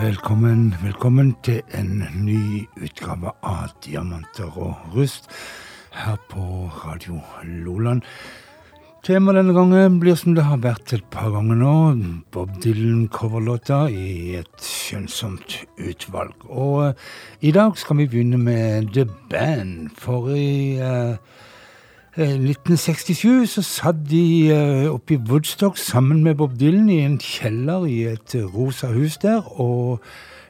Velkommen, velkommen til en ny utgave av Diamanter og rust her på Radio Loland. Temaet denne gangen blir som det har vært et par ganger nå, Bob Dylan-coverlåta i et skjønnsomt utvalg. Og uh, i dag skal vi begynne med The Band, for i uh, 1967 så satt de uh, oppe i Woodstock sammen med Bob Dylan i en kjeller i et rosa hus der, og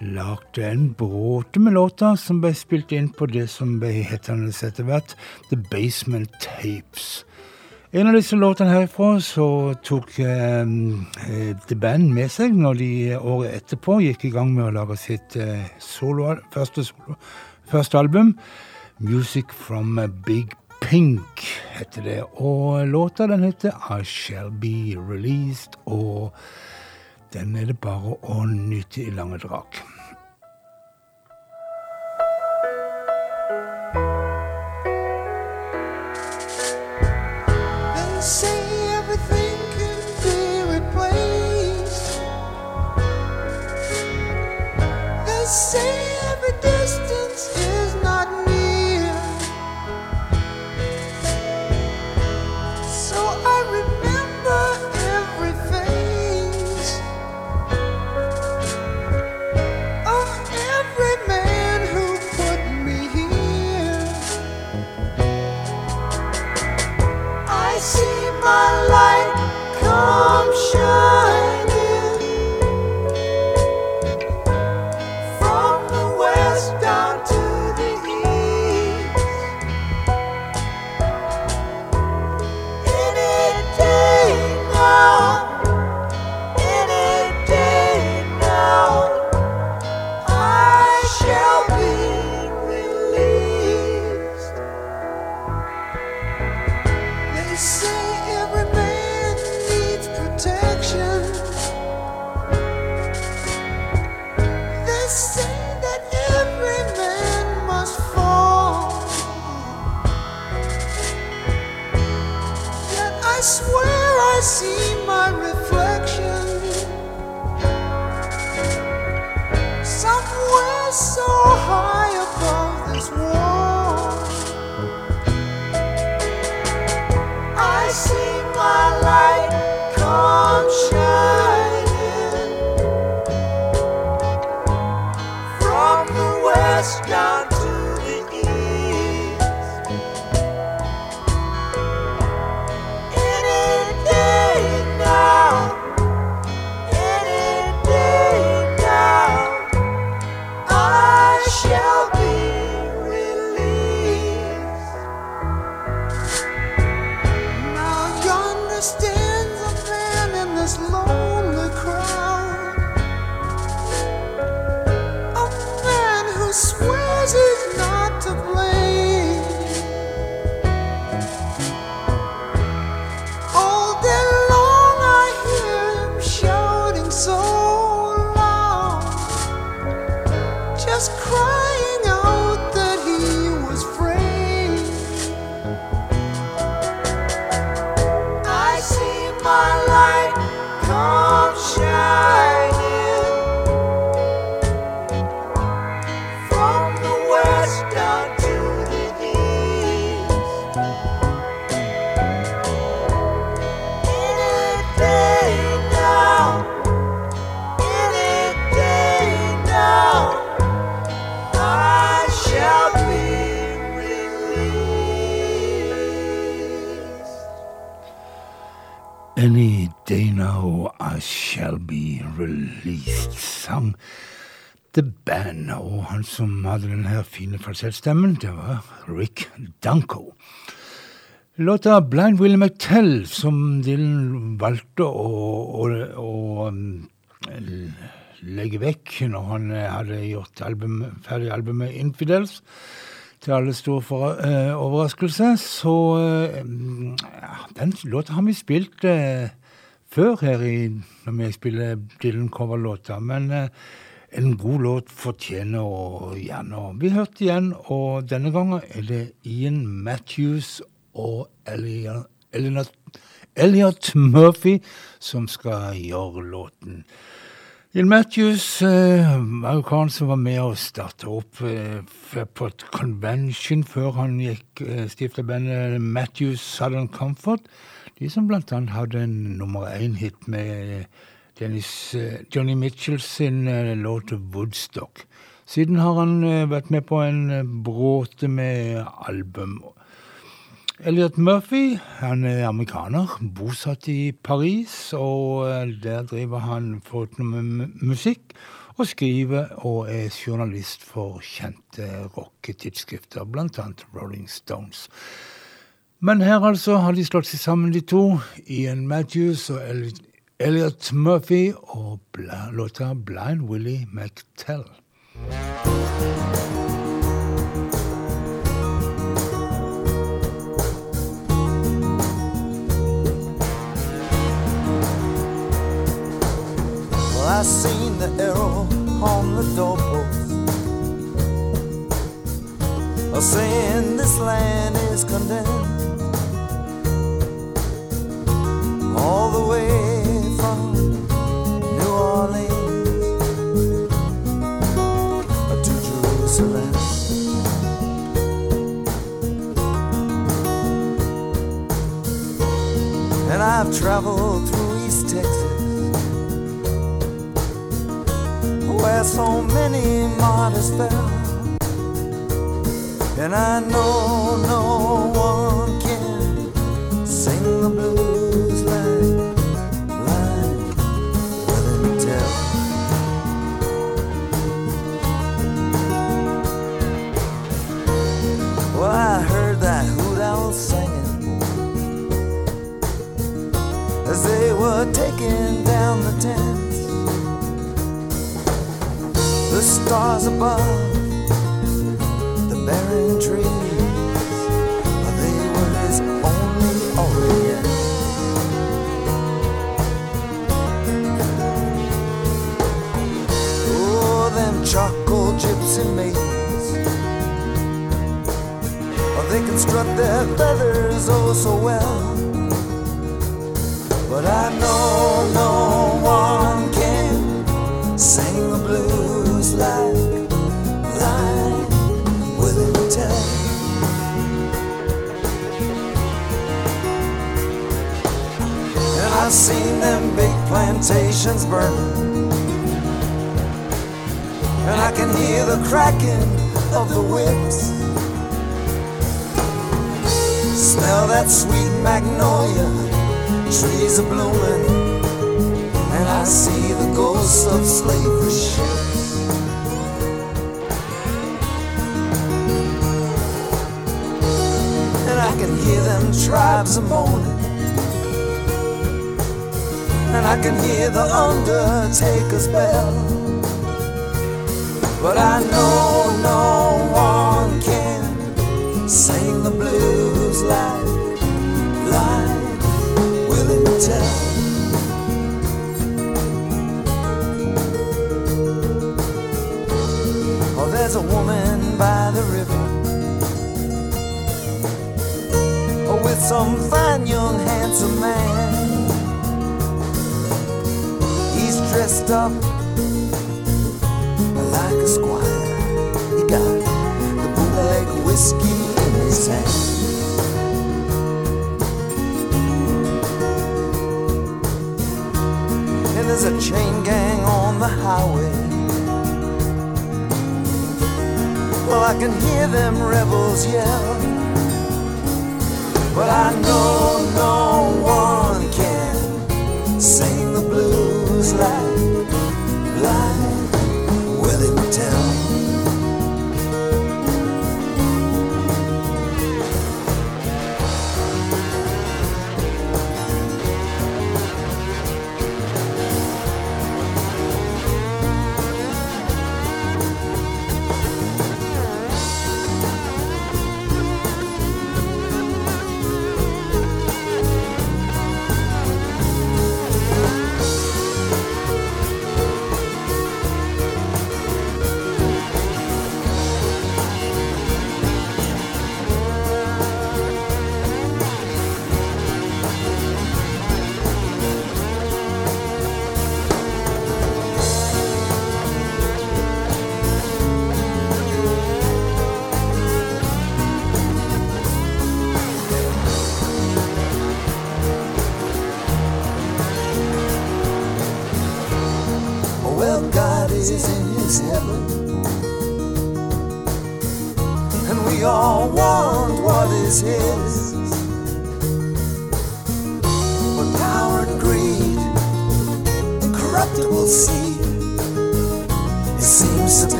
lagde en bråte med låter som ble spilt inn på det som ble hetende etter hvert The Basement Tapes. En av disse låtene herfra så tok eh, The Band med seg når de året etterpå gikk i gang med å lage sitt eh, solo, første, solo, første album, Music from Big Pink heter det, og låta den heter I Shall Be Released, og den er det bare å nyte i lange drag. Falsettstemmen, det var Rick Danko. Låta Blind Will McTell, som Dylan valgte å, å, å um, legge vekk når han hadde gjort album, ferdig albumet Infidels, til alle stor for, uh, overraskelse. Så uh, ja, den låta har vi spilt uh, før her i, når vi spiller Dylan-cover-låter. Men eh, en god låt fortjener å gjerne bli hørt igjen. Og denne gangen er det Ian Matthews og Elliot, Elliot, Murphy som skal gjøre låten. Ian Matthews eh, var som var med og starta opp eh, på et convention før han gikk eh, stifta bandet Matthews Southern Comfort. De som blant annet hadde en nummer én-hit med Dennis, eh, Johnny Mitchell sin eh, låt 'Woodstock'. Siden har han eh, vært med på en bråte med album. Elliot Murphy han er amerikaner, bosatt i Paris, og der driver han folk med musikk og skriver og er journalist for kjente rocketidsskrifter, annet Rolling Stones. Men her altså har de slått seg sammen, de to. Ian Matthews og Elliot- Elliot Murphy og låta Blind Willie McTell. I seen the arrow on the doorpost, saying this land is condemned. All the way from New Orleans to Jerusalem. And I've traveled through East Texas where so many martyrs fell. And I know no one can sing the blues were taking down the tents the stars above, the barren trees, they were his only orient. Oh, them charcoal gypsy maidens, oh, they can strut their feathers oh so well. But I know no one can sing the blues like like Willie Tell. And I've seen them big plantations burning, and I can hear the cracking of the whips. Smell that sweet magnolia, trees are blooming, and I see the ghosts of slavery ships. And I can hear them tribes a moaning. And I can hear the undertaker's bell. But I know no there's a woman by the river. With some fine young handsome man. He's dressed up like a squire. He got the bootleg whiskey in his hand. And there's a chain gang on the highway. Well, I can hear them rebels yell. But I know no one can sing the blues like, like Willie Tell.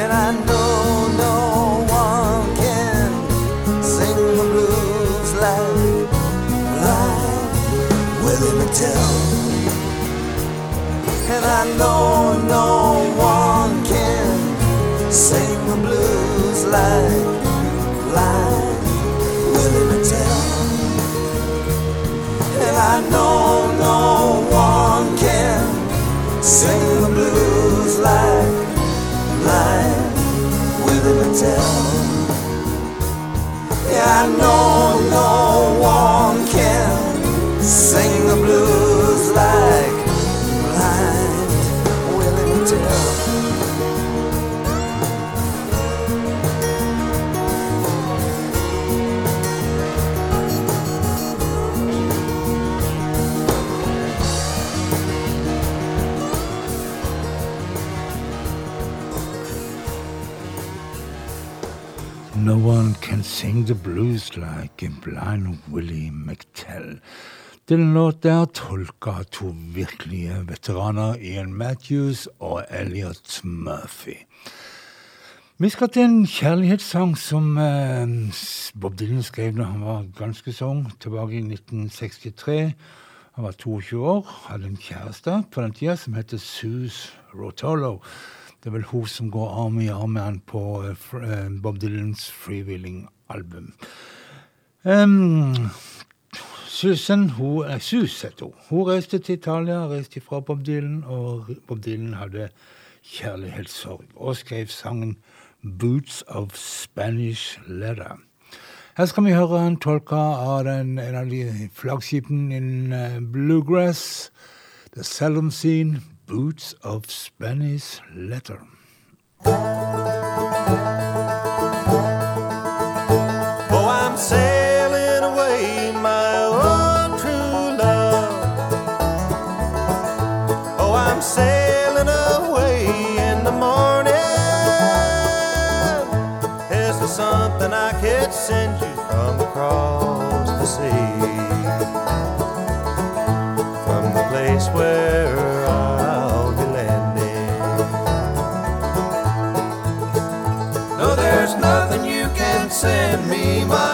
And I know no one can sing the blues like, like Willie. And I know no one can sing the blues like, like Willie. And I know no one can sing the blues McTell. Yeah, I know no one can sing the blues No one can sing the blues like a blind Willie McTell. Den låt er tolka to virkelige veteraner, Ian Matthews og Elliot Murphy. Vi skal til en kjærlighetssang som eh, Bob Dylan skrev da han var ganske ung, tilbake i 1963. Han var 22 år, hadde en kjæreste på den tida som heter Suze Rotolo. Det er vel hun som går arm i arm med han på eh, eh, Bob Dylans freewheeling-album. Um, Susan, hun, nei, Sus heter hun. Hun reiste til Italia, reiste fra Bob Dylan, og Bob Dylan hadde kjærlighetssorg og skrev sangen Boots of Spanish Leather. Her skal vi høre en tolka av den, en av de flaggskipene innen eh, bluegrass, The Seldom Scene, Boots of Spanish Leather. Send me, my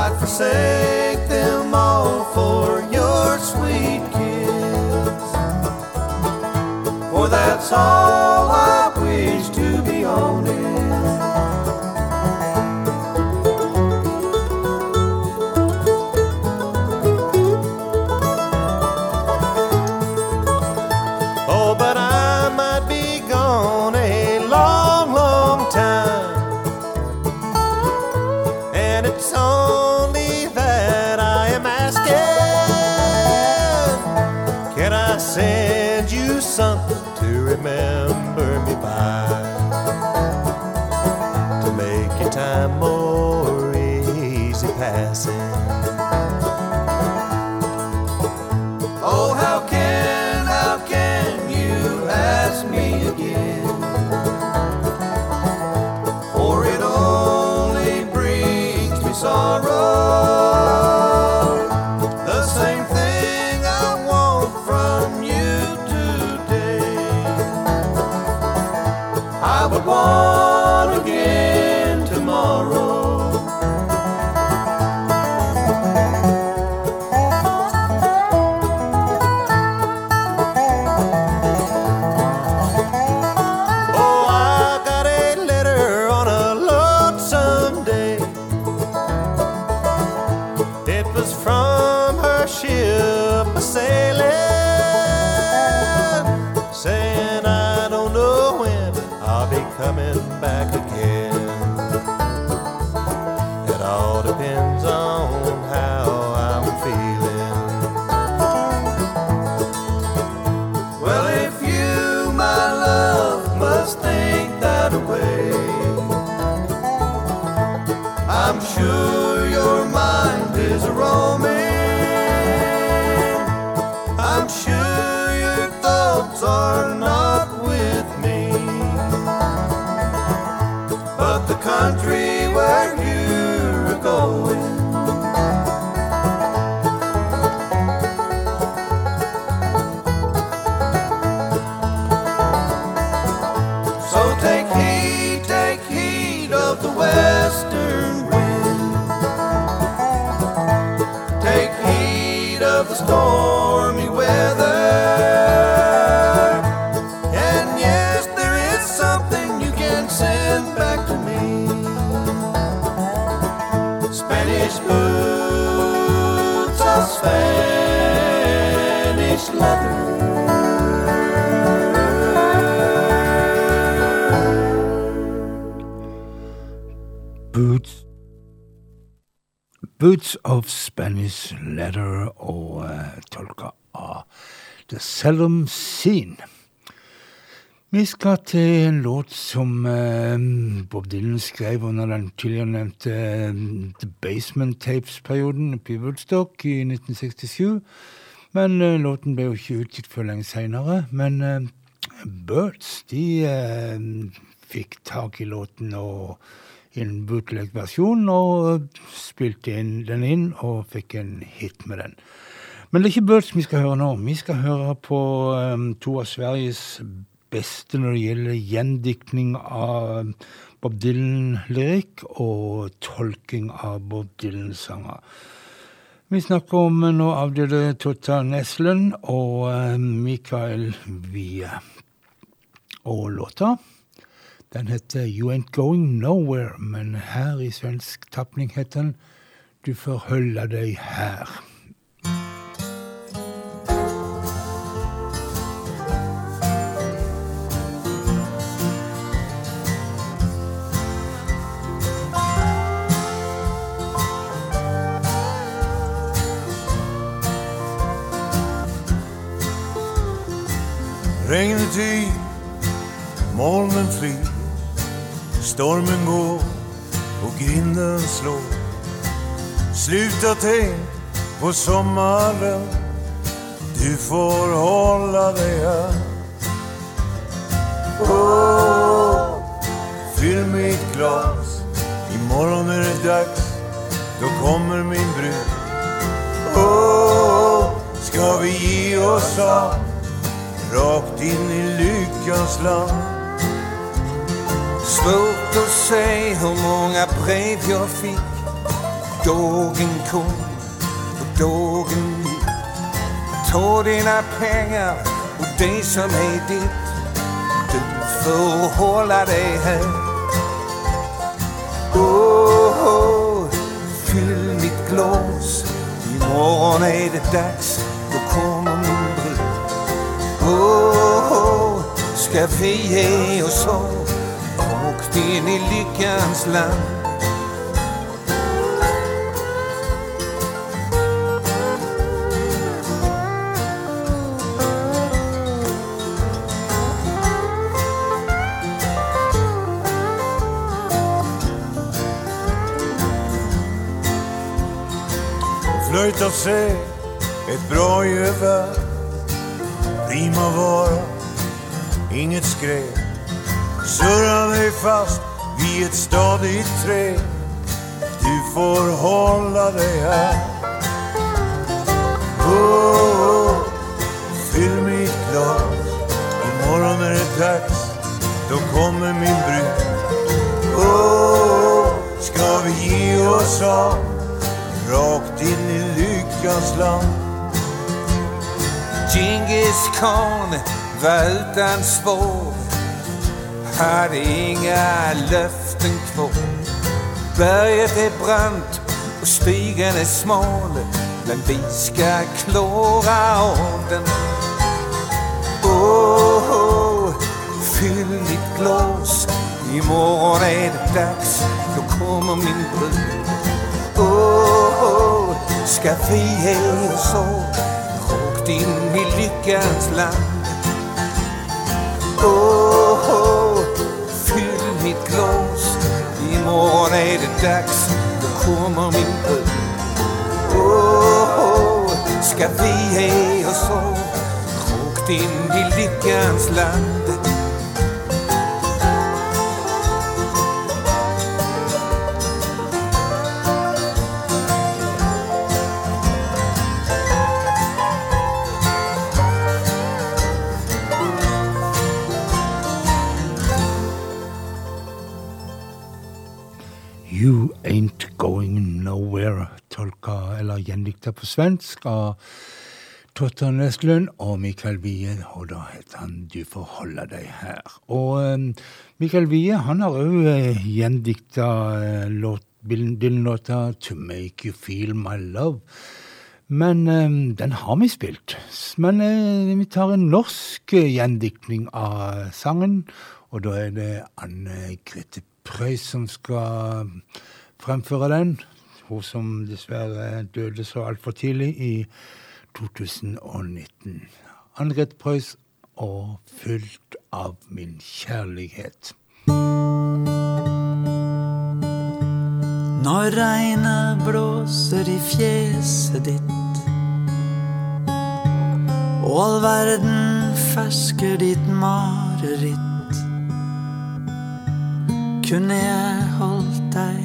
I'd forsake them all for your sweet kiss. For that's all Boots of Spanish Letter, og uh, tolka av The Seldom Scene. Vi skal til en låt som eh, Bob Dylan skrev under den tidligere nevnte eh, The Basement Tapes-perioden i Woodstock i 1967. Men eh, låten ble jo ikke utgitt før lenge seinere. Men eh, Birds de eh, fikk tak i låten og en bootleg-versjon og spilte inn, den inn og fikk en hit med den. Men det er ikke Birds vi skal høre nå. Vi skal høre på um, to av Sveriges beste når det gjelder gjendiktning av Bob Dylan-lyrikk og tolking av Bob Dylan-sanger. Vi snakker om nå avdøde Totta Neslen og eh, Mikael Wie. Og låta den heter You Ain't Going Nowhere, men her i svensk tapning heter den Du får holde deg her. Regnet molnen flyr, stormen går och grinden slår. Sluta tänk på sommaren, du får hålla dig här. Åh, fyll mitt glas, imorgon är det dags, då kommer min brud. Åh, ska vi ge oss av rakt in i lyckans land. Svårt att säga hur många brev jag fick. Dagen kom och dagen gick. Ta dina pengar och det som är ditt. Du får hålla dig här. Åh, oh, fyll mitt glas. Imorgon är det dags, då kommer min brud. Åh, oh, ska vi ge oss av rakt in i lyckans land? flöjt se ett bra gevär Primavara, inget skräp Surra dig fast vid ett stadigt träd Du får hålla dig här. Oh, oh, Fyll mitt glas. Imorgon är det dags. Då kommer min brud. Oh, Ska vi ge oss av? Rakt in i lyckans land. Djingis khan var spår Hade inga löften kvar Berget är brant och stigen är smal Men vi ska klara av den oh, oh, Fyll ditt glas Imorgon är det dags. Då kommer min brud oh, oh, Ska vi ge oss av Rakt in i lyckans land. Oh, oh, mitt glas. Imorgon är det dags Då kommer min brud oh, oh, Ska vi ge oss av Rakt in i lyckans land You Ain't Going Nowhere, tolka eller gjendikta på svensk av Totta Nestlund og Mikael Wie, og da heter han Du får holde deg her. Og um, Mikael Wie han har òg uh, gjendikta uh, Dylan-låta To Make You Feel My Love. Men um, den har vi spilt. Men uh, vi tar en norsk gjendiktning av sangen, og da er det Anne Grete Preus som skal fremføre den. Hun som dessverre døde så altfor tidlig, i 2019. Ann-Grete Preus og 'Fylt av min kjærlighet'. Når regnet blåser i fjeset ditt og all verden fersker ditt mareritt kunne jeg holdt deg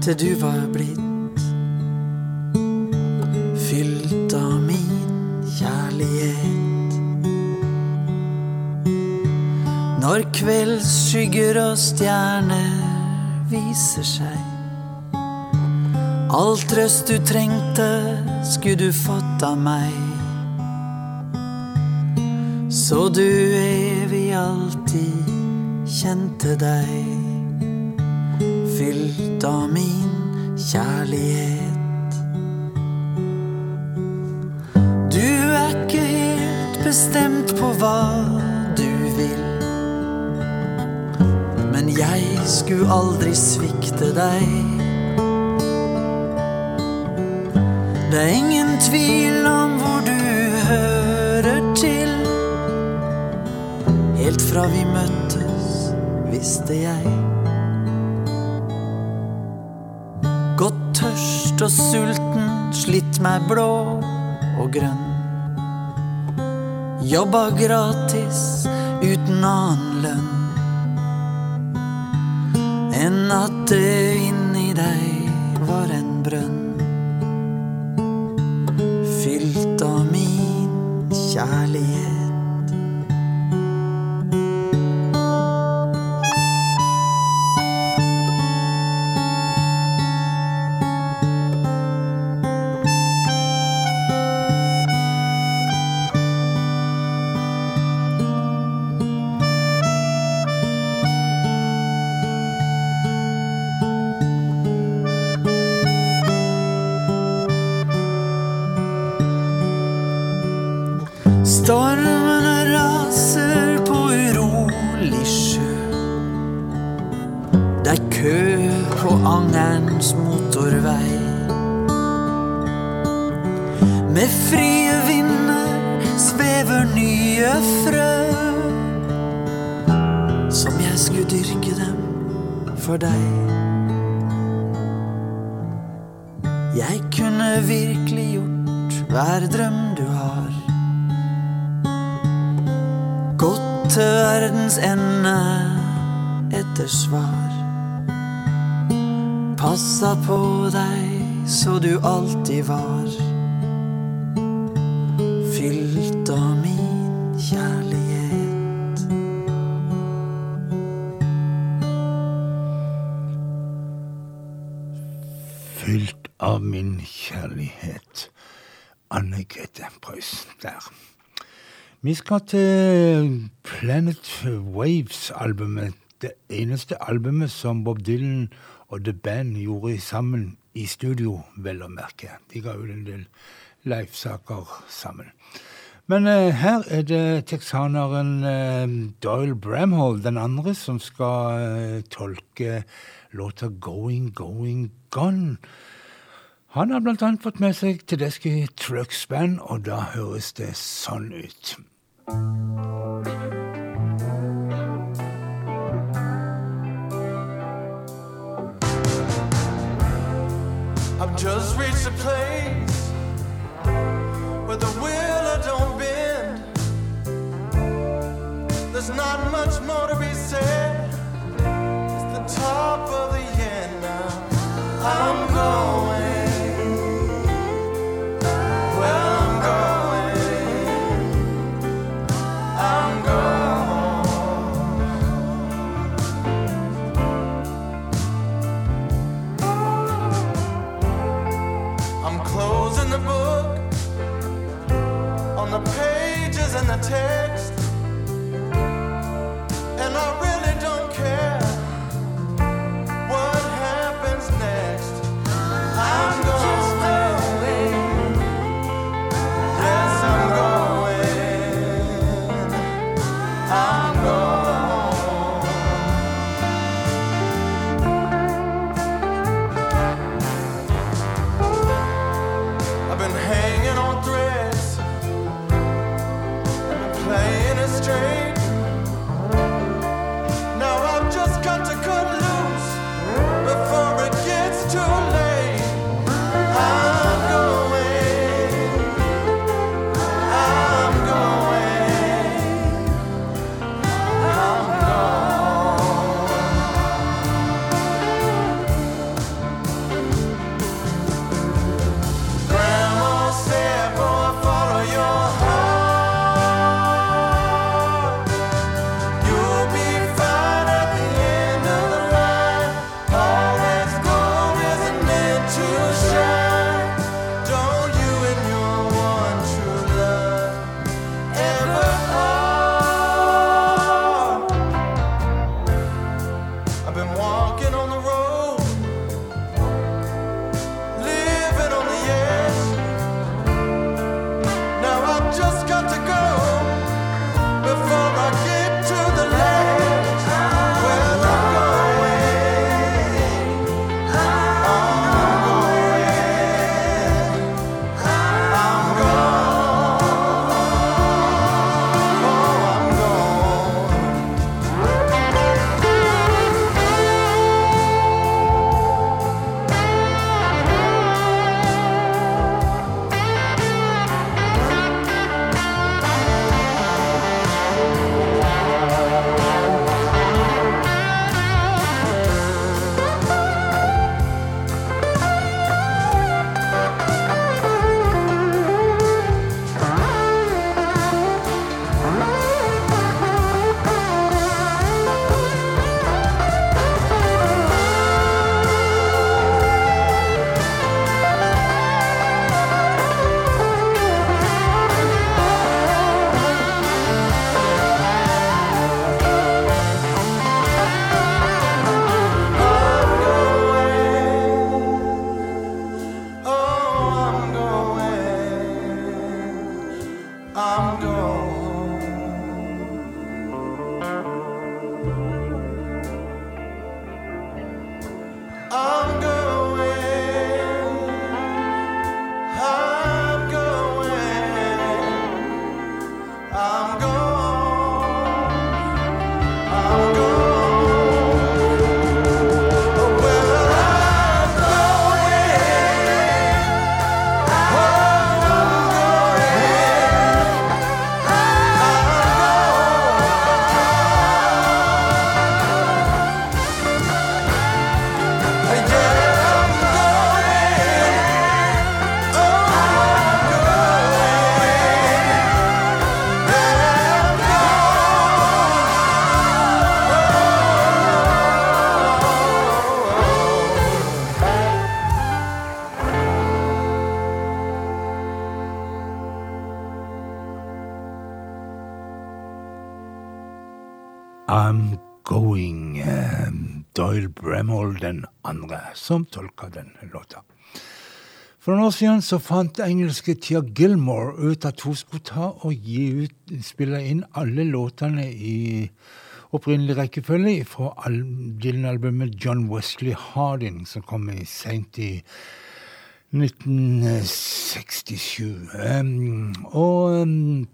til du var blitt fylt av min kjærlighet. Når kveldsskygger og stjerner viser seg, all trøst du trengte, skulle du fått av meg. Så du evig alltid kjente deg fylt av min kjærlighet. Du er ikke helt bestemt på hva du vil. Men jeg skulle aldri svikte deg. Det er ingen tvil om hvor du hører til. Helt fra vi møttes, visste jeg. Og sulten, slitt meg blå og grønn. Jobba gratis uten annen lønn enn at det inni deg var en brønn. Fylt av min kjærlighet. Var. Fylt av min kjærlighet. Fylt av min kjærlighet. Anne Grete Preus der. Vi skal til Planet Waves-albumet. Det eneste albumet som Bob Dylan og The Band gjorde sammen i studio, vel å merke. De ga ut en del livesaker sammen. Men eh, her er det texaneren eh, Doyle Bramhall, den andre, som skal eh, tolke låta Going, Going, Gone. Han har blant annet fått med seg Tedeschi Trucks Band, og da høres det sånn ut. I've just reached a place where the wheel don't bend. There's not much more to be said. take strange. Som tolka den låta. For noen år siden så fant engelske Tia Gilmore ut at hun skulle ta og gi ut, spille inn alle låtene i opprinnelig rekkefølge fra Dylan-albumet John Wesley Harding, som kom seint i 1967. Um, og um,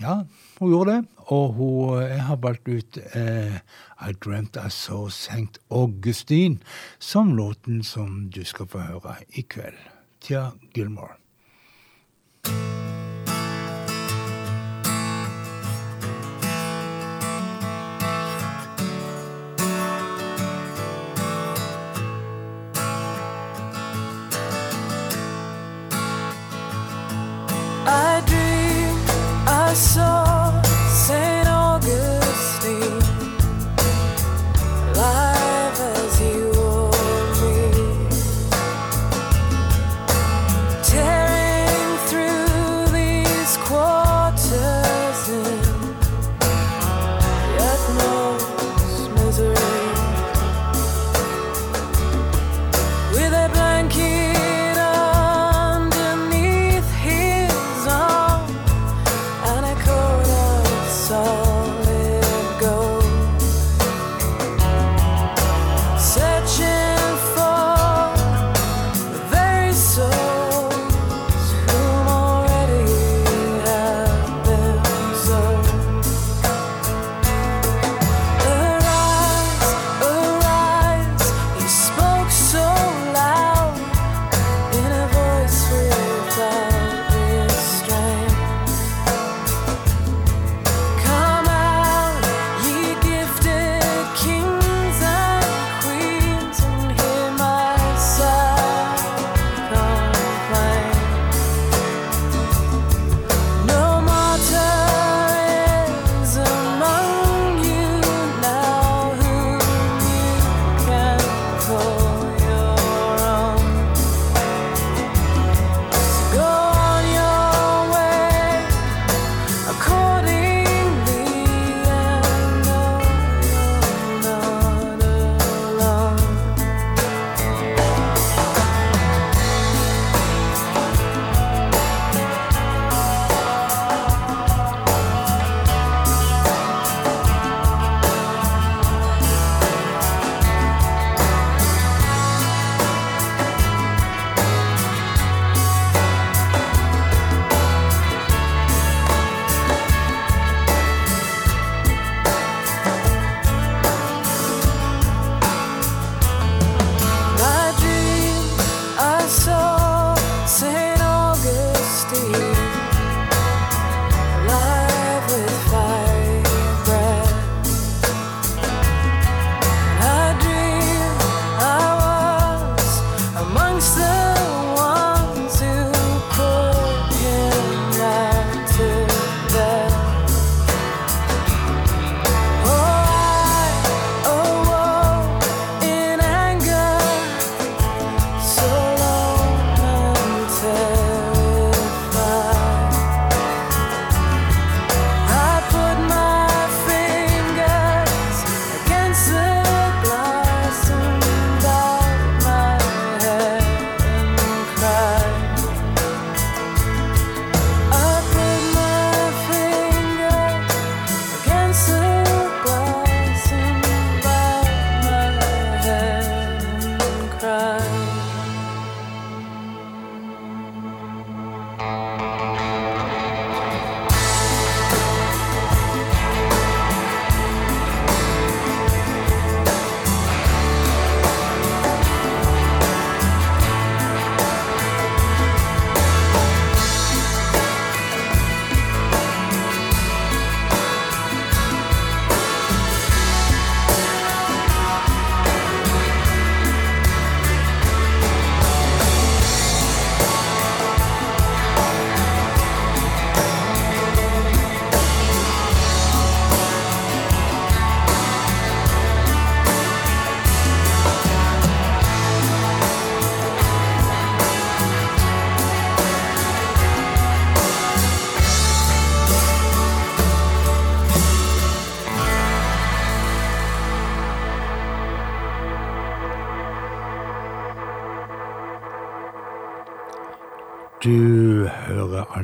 ja, hun gjorde det. Og hun, jeg har valgt ut eh, I Dreamt I Saw St. Augustine som låten som du skal få høre i kveld. Tja Gilmore.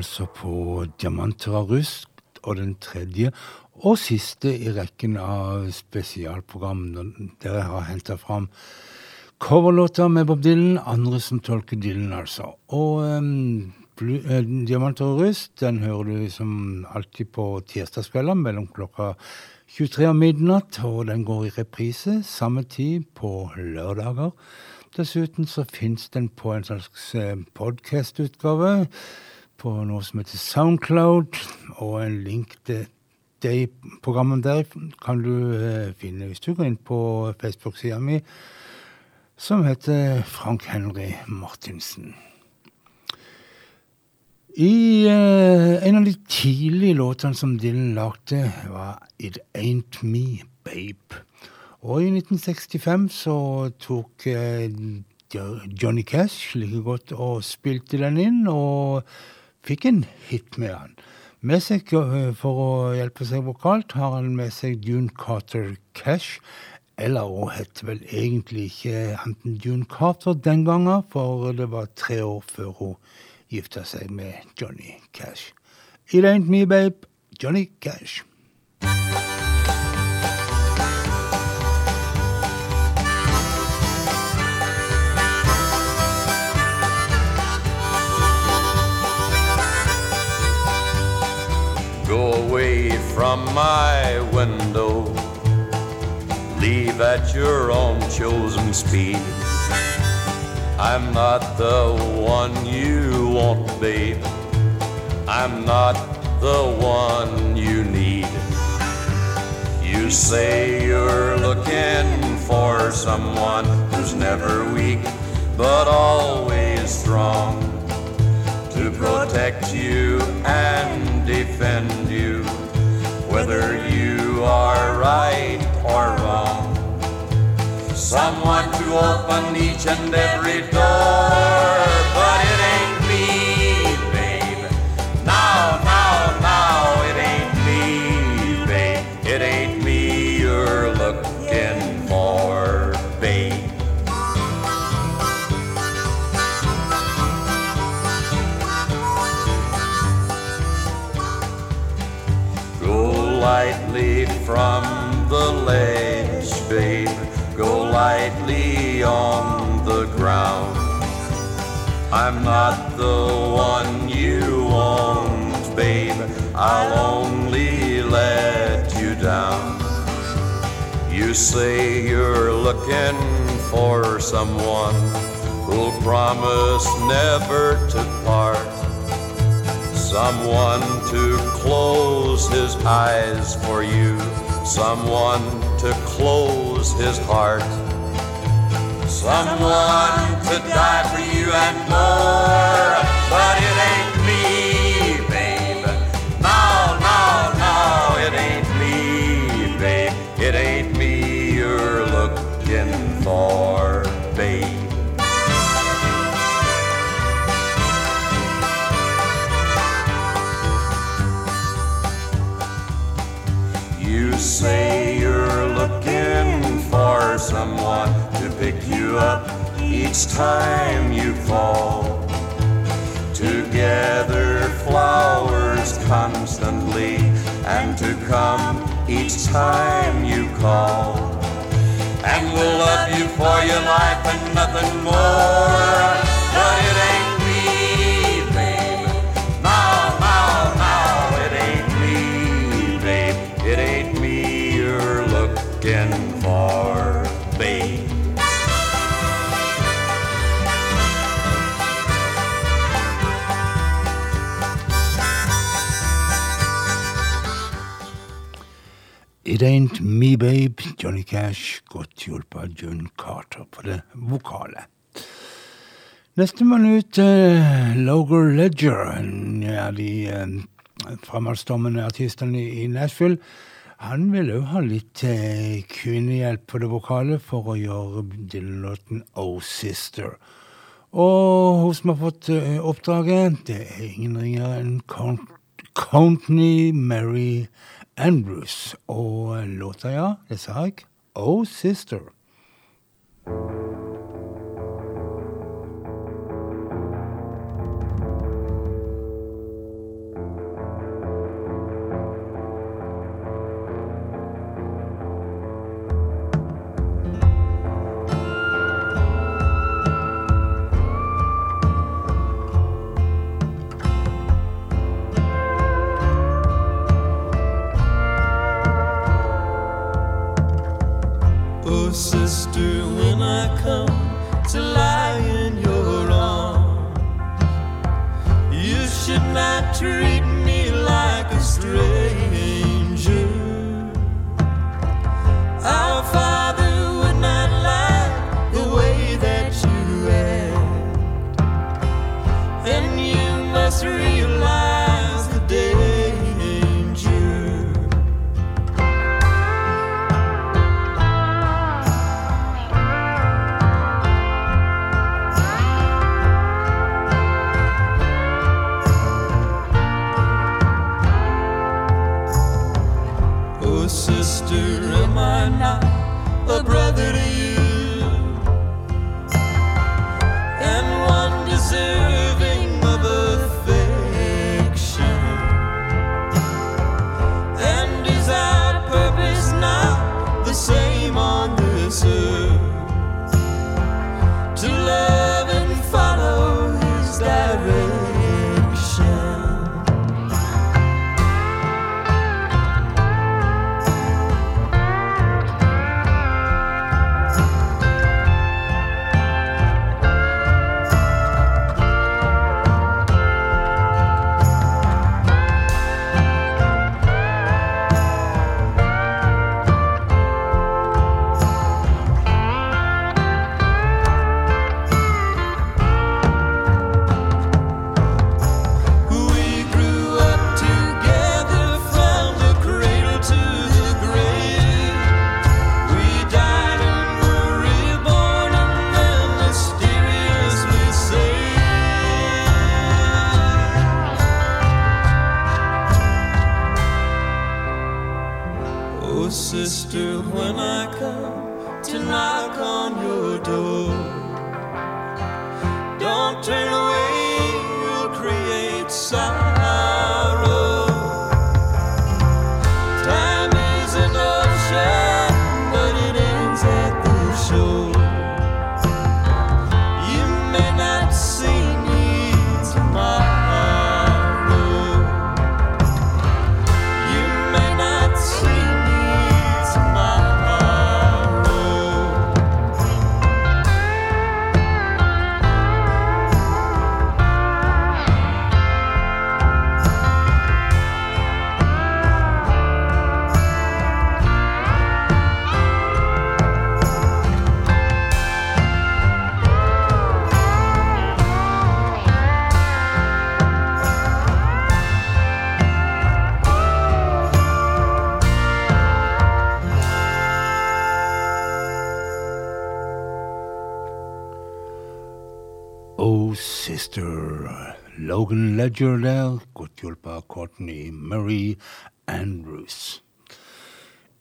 Altså på Diamanter av rust, og den tredje og siste i rekken av spesialprogram der jeg har henta fram coverlåter med Bob Dylan, andre som tolker Dylan, altså. Og um, eh, Diamanter og rust den hører du som alltid på tirsdagskvelder mellom klokka 23 og midnatt, og den går i reprise samme tid på lørdager. Dessuten så fins den på en slags eh, podcast-utgave på noe som heter Soundcloud, og en link til de programmene der kan du eh, finne hvis du går inn på Facebook-sida mi, som heter Frank Henry Martinsen. I eh, en av de tidlige låtene som Dylan lagde, var It Ain't Me, Babe. Og i 1965 så tok eh, Johnny Cash like godt og spilte den inn, og fikk en hit med han. Med seg, eh, For å hjelpe seg vokalt har han med seg June Carter Cash. Eller hun het vel egentlig ikke enten June Carter den gangen, for det var tre år før hun gifta seg med Johnny Cash. It ain't me, babe. Johnny Cash. From my window. Leave at your own chosen speed. I'm not the one you want, babe. I'm not the one you need. You say you're looking for someone who's never weak, but always strong to protect you and defend you, whether you are right or wrong. Someone to open each and every door, ledge, babe. Go lightly on the ground. I'm not the one you want, babe. I'll only let you down. You say you're looking for someone who'll promise never to part. Someone to close his eyes for you. Someone to close his heart. Someone to die for you and more. But it each time you fall. To gather flowers constantly and to come each time you call. And we'll love you for your life and nothing more. But it It Ain't Me Babe, Johnny Cash, godt hjulpet av John Carter på det vokale. Nestemann ut, uh, Loger Ledger, en av de uh, fremadstormende artistene i, Nashville. Han vil òg ha litt uh, kvinnehjelp på det vokale for å gjøre Dylan-låten Oh Sister. Og hun som har fått uh, oppdraget, det er ingen ringere enn Count Courtney Mary Andrews. Og låta, ja, det sa jeg. Oh Sister. Oh Sister. Logan Ledger der, godt hjulpet av Courtney Murray Andrews.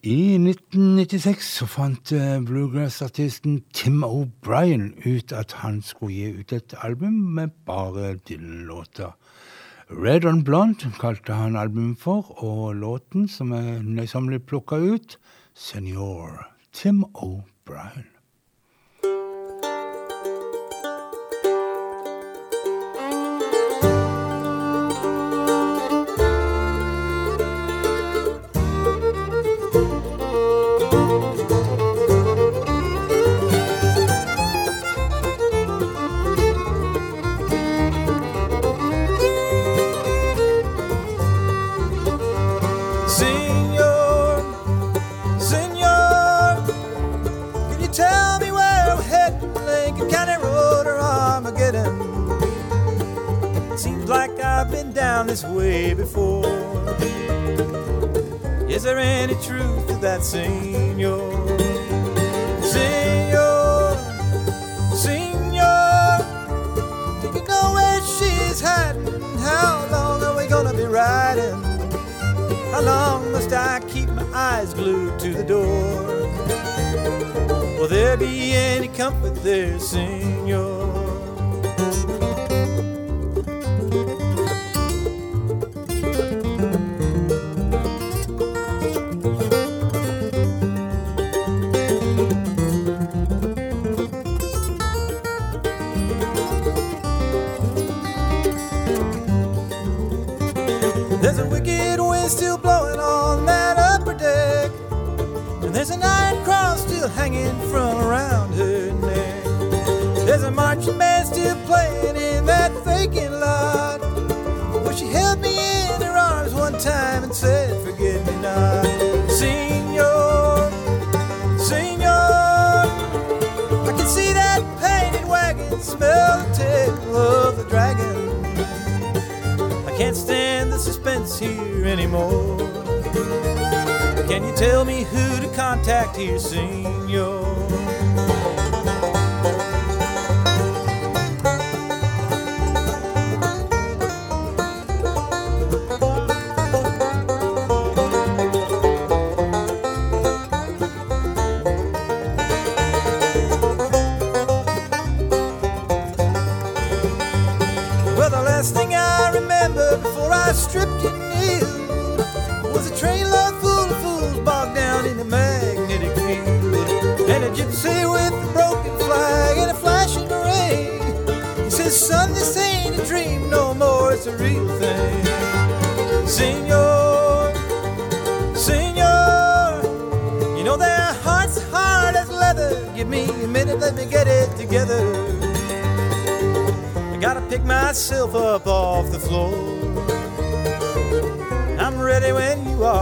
I 1996 så fant eh, bluegrass-artisten Tim O'Brien ut at han skulle gi ut et album med bare Dylan-låter. Red on Blonde kalte han albumet for, og låten som er nøysommelig plukka ut, Senior. Tim O'Brien. Way before. Is there any truth to that, senor? Senor, senor, do you know where she's hiding? How long are we gonna be riding? How long must I keep my eyes glued to the door? Will there be any comfort there, senor? On that upper deck. And there's an iron cross still hanging from around her neck. There's a marching band still playing in that vacant lot. Well, she held me in her arms one time and said, Forget me not. Senor, senor, I can see that painted wagon, smell the tail of the dragon. I can't stand the suspense here anymore. Can you tell me who to contact here, senor? Pick myself up off the floor. I'm ready when you are,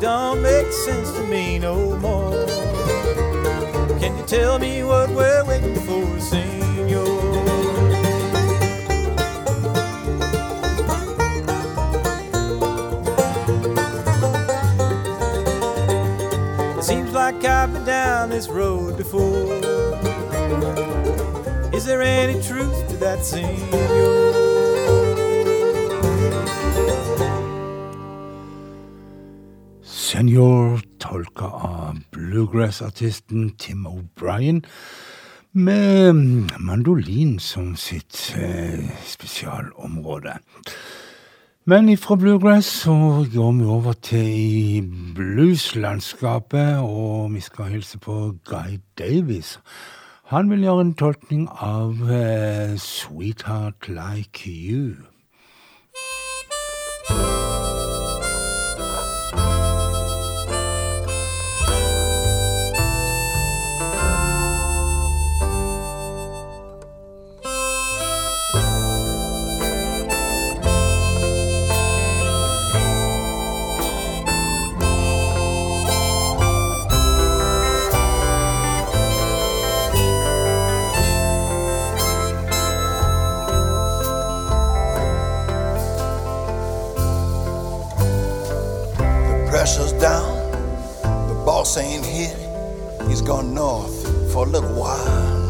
sense to me no more. Can you tell me what we're waiting for, senor? It seems like I've been down this road before. Is there any truth to that, senor? Bluegrass-artisten Tim O'Brien med mandolin som sitt eh, spesialområde. Men ifra bluegrass så går vi over til blueslandskapet, og vi skal hilse på Guy Davies. Han vil gjøre en tolkning av eh, Sweetheart Like You. Pressure's down, the boss ain't here. He's gone north for a little while.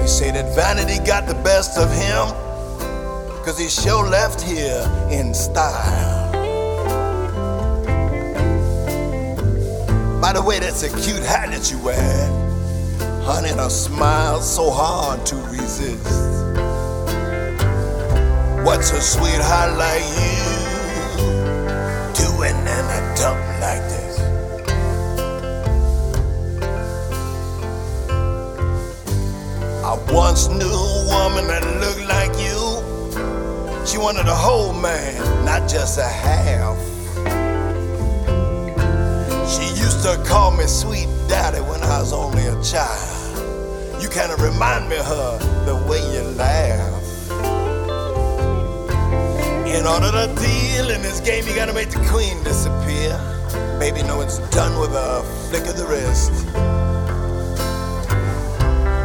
They say that vanity got the best of him, cause he sure left here in style. By the way, that's a cute hat that you wear. Honey, and a smile so hard to resist. What's a sweetheart like you doing in a dump like this? I once knew a woman that looked like you. She wanted a whole man, not just a half. She used to call me sweet daddy when I was only a child. You kind of remind me of her the way you laugh. In order to deal in this game, you gotta make the queen disappear. Baby, know it's done with a flick of the wrist.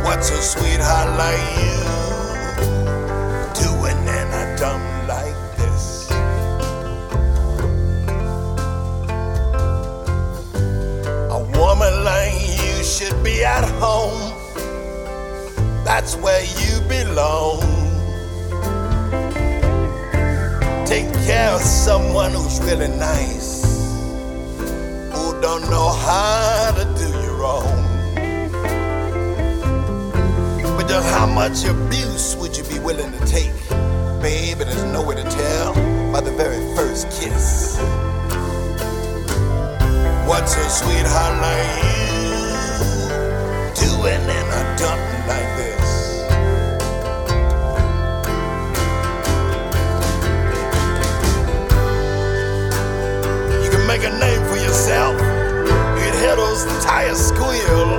What's a sweetheart like you doing in a dump like this? A woman like you should be at home. That's where you belong. Of someone who's really nice, who don't know how to do you wrong. But just how much abuse would you be willing to take? Baby, there's no way to tell by the very first kiss. What's a sweetheart like you doing in a dump like this? Make a name for yourself. You can hear those tires squeal.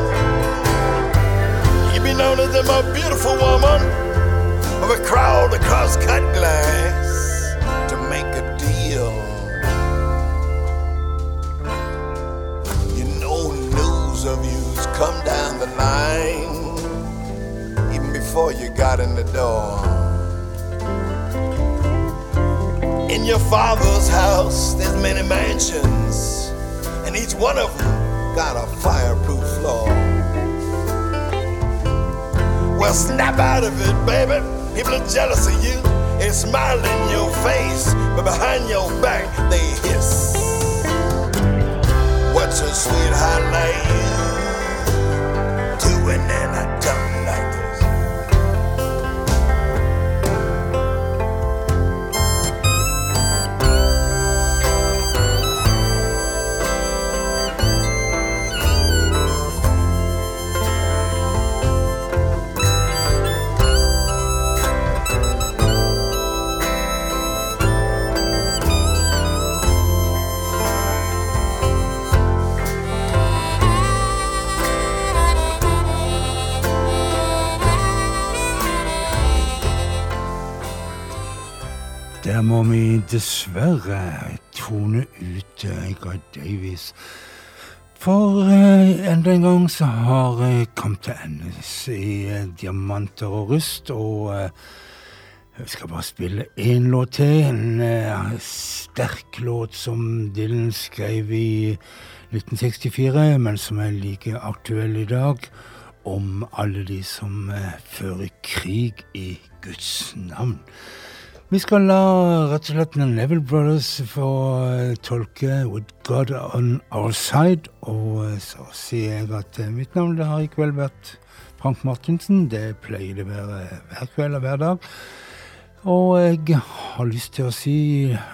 You be known as the most beautiful woman of a crowd across cut glass to make a deal. You know news of you's come down the line even before you got in the door. In your father's house, there's many mansions, and each one of them got a fireproof floor. Well, snap out of it, baby. People are jealous of you. They smile in your face, but behind your back, they hiss. What's a sweetheart like må vi dessverre tone ut eh, Guy Davies. For eh, enda en gang så har jeg kommet til endes i eh, diamanter og rust, og eh, jeg skal bare spille én låt til. En eh, sterk låt som Dylan skrev i 1964, men som er like aktuell i dag. Om alle de som eh, fører krig i Guds navn. Vi skal la rett og slett Neville Brothers få eh, tolke 'With God On Our Side'. Og eh, så sier jeg at eh, mitt navn det har i kveld vært Frank Martinsen. Det pleier det være hver kveld og hver dag. Og jeg har lyst til å si,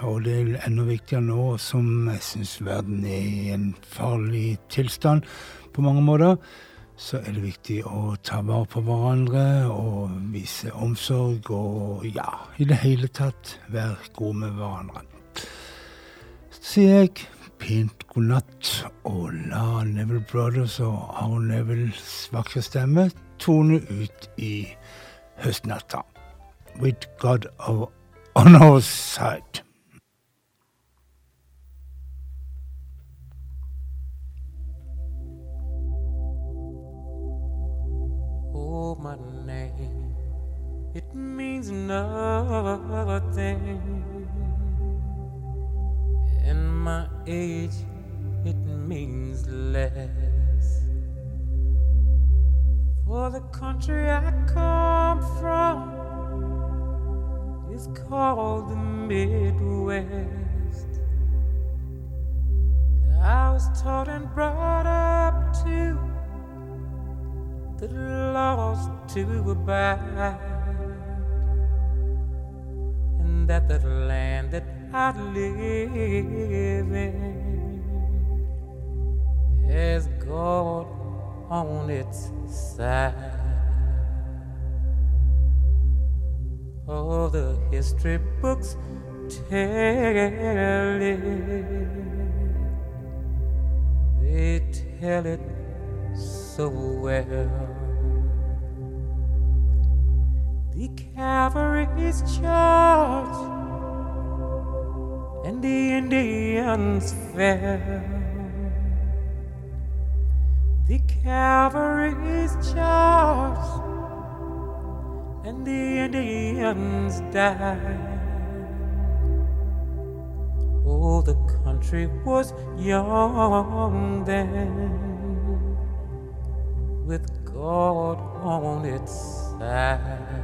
og det er enda viktigere nå som jeg syns verden er i en farlig tilstand på mange måter, så er det viktig å ta vare på hverandre og vise omsorg og ja, i det hele tatt være gode med hverandre. Så sier jeg pent god natt og la Neville Brothers og Aron Nevilles vakre stemme tone ut i høstnatta. With God on our side. My name, it means nothing. And my age, it means less. For the country I come from is called the Midwest. I was taught and brought up to the laws to abide, and that the land that I live in has God on its side. All the history books tell it, they tell it so well. The cavalry's charge and the Indians fell. The cavalry's charge and the Indians died. Oh, the country was young then, God on its side.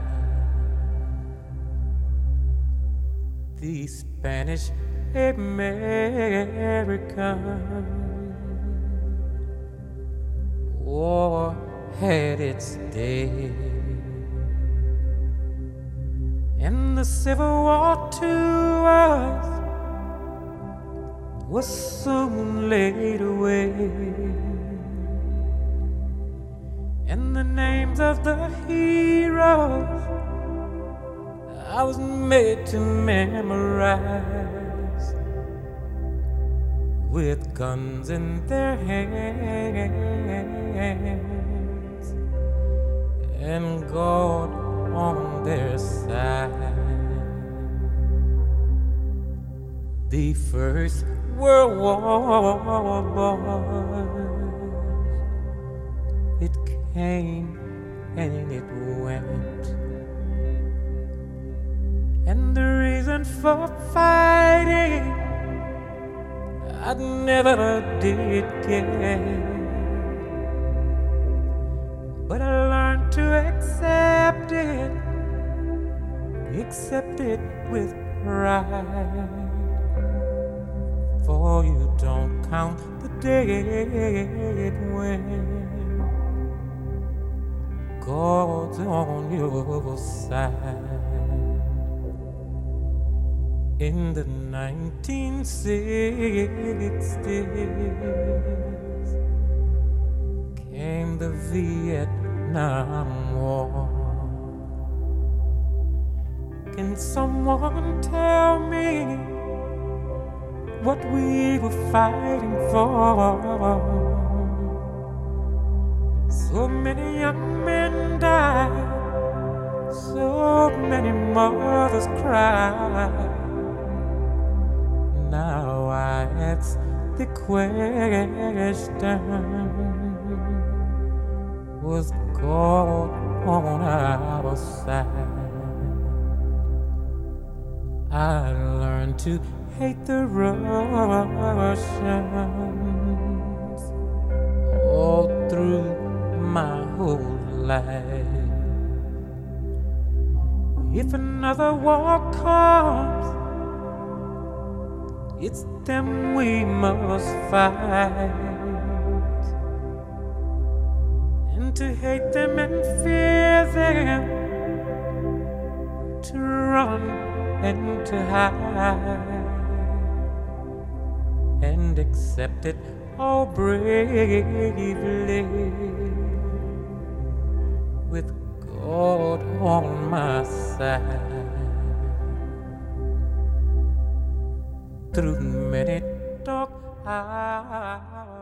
The Spanish American war had its day. And the Civil War to us was soon laid away. And the names of the heroes I was made to memorize with guns in their hands and God on their side. The First World War it and it went. And the reason for fighting I never did get. But I learned to accept it, accept it with pride. For you don't count the dead when God's on your side. In the 1960s came the Vietnam War. Can someone tell me what we were fighting for? So many young men so many mothers cried. Now I ask the question Was God on our side? I learned to hate the Russians all through my whole life. If another war comes, it's them we must fight. And to hate them and fear them, to run and to hide, and accept it all bravely God on my side. Through many dark hours.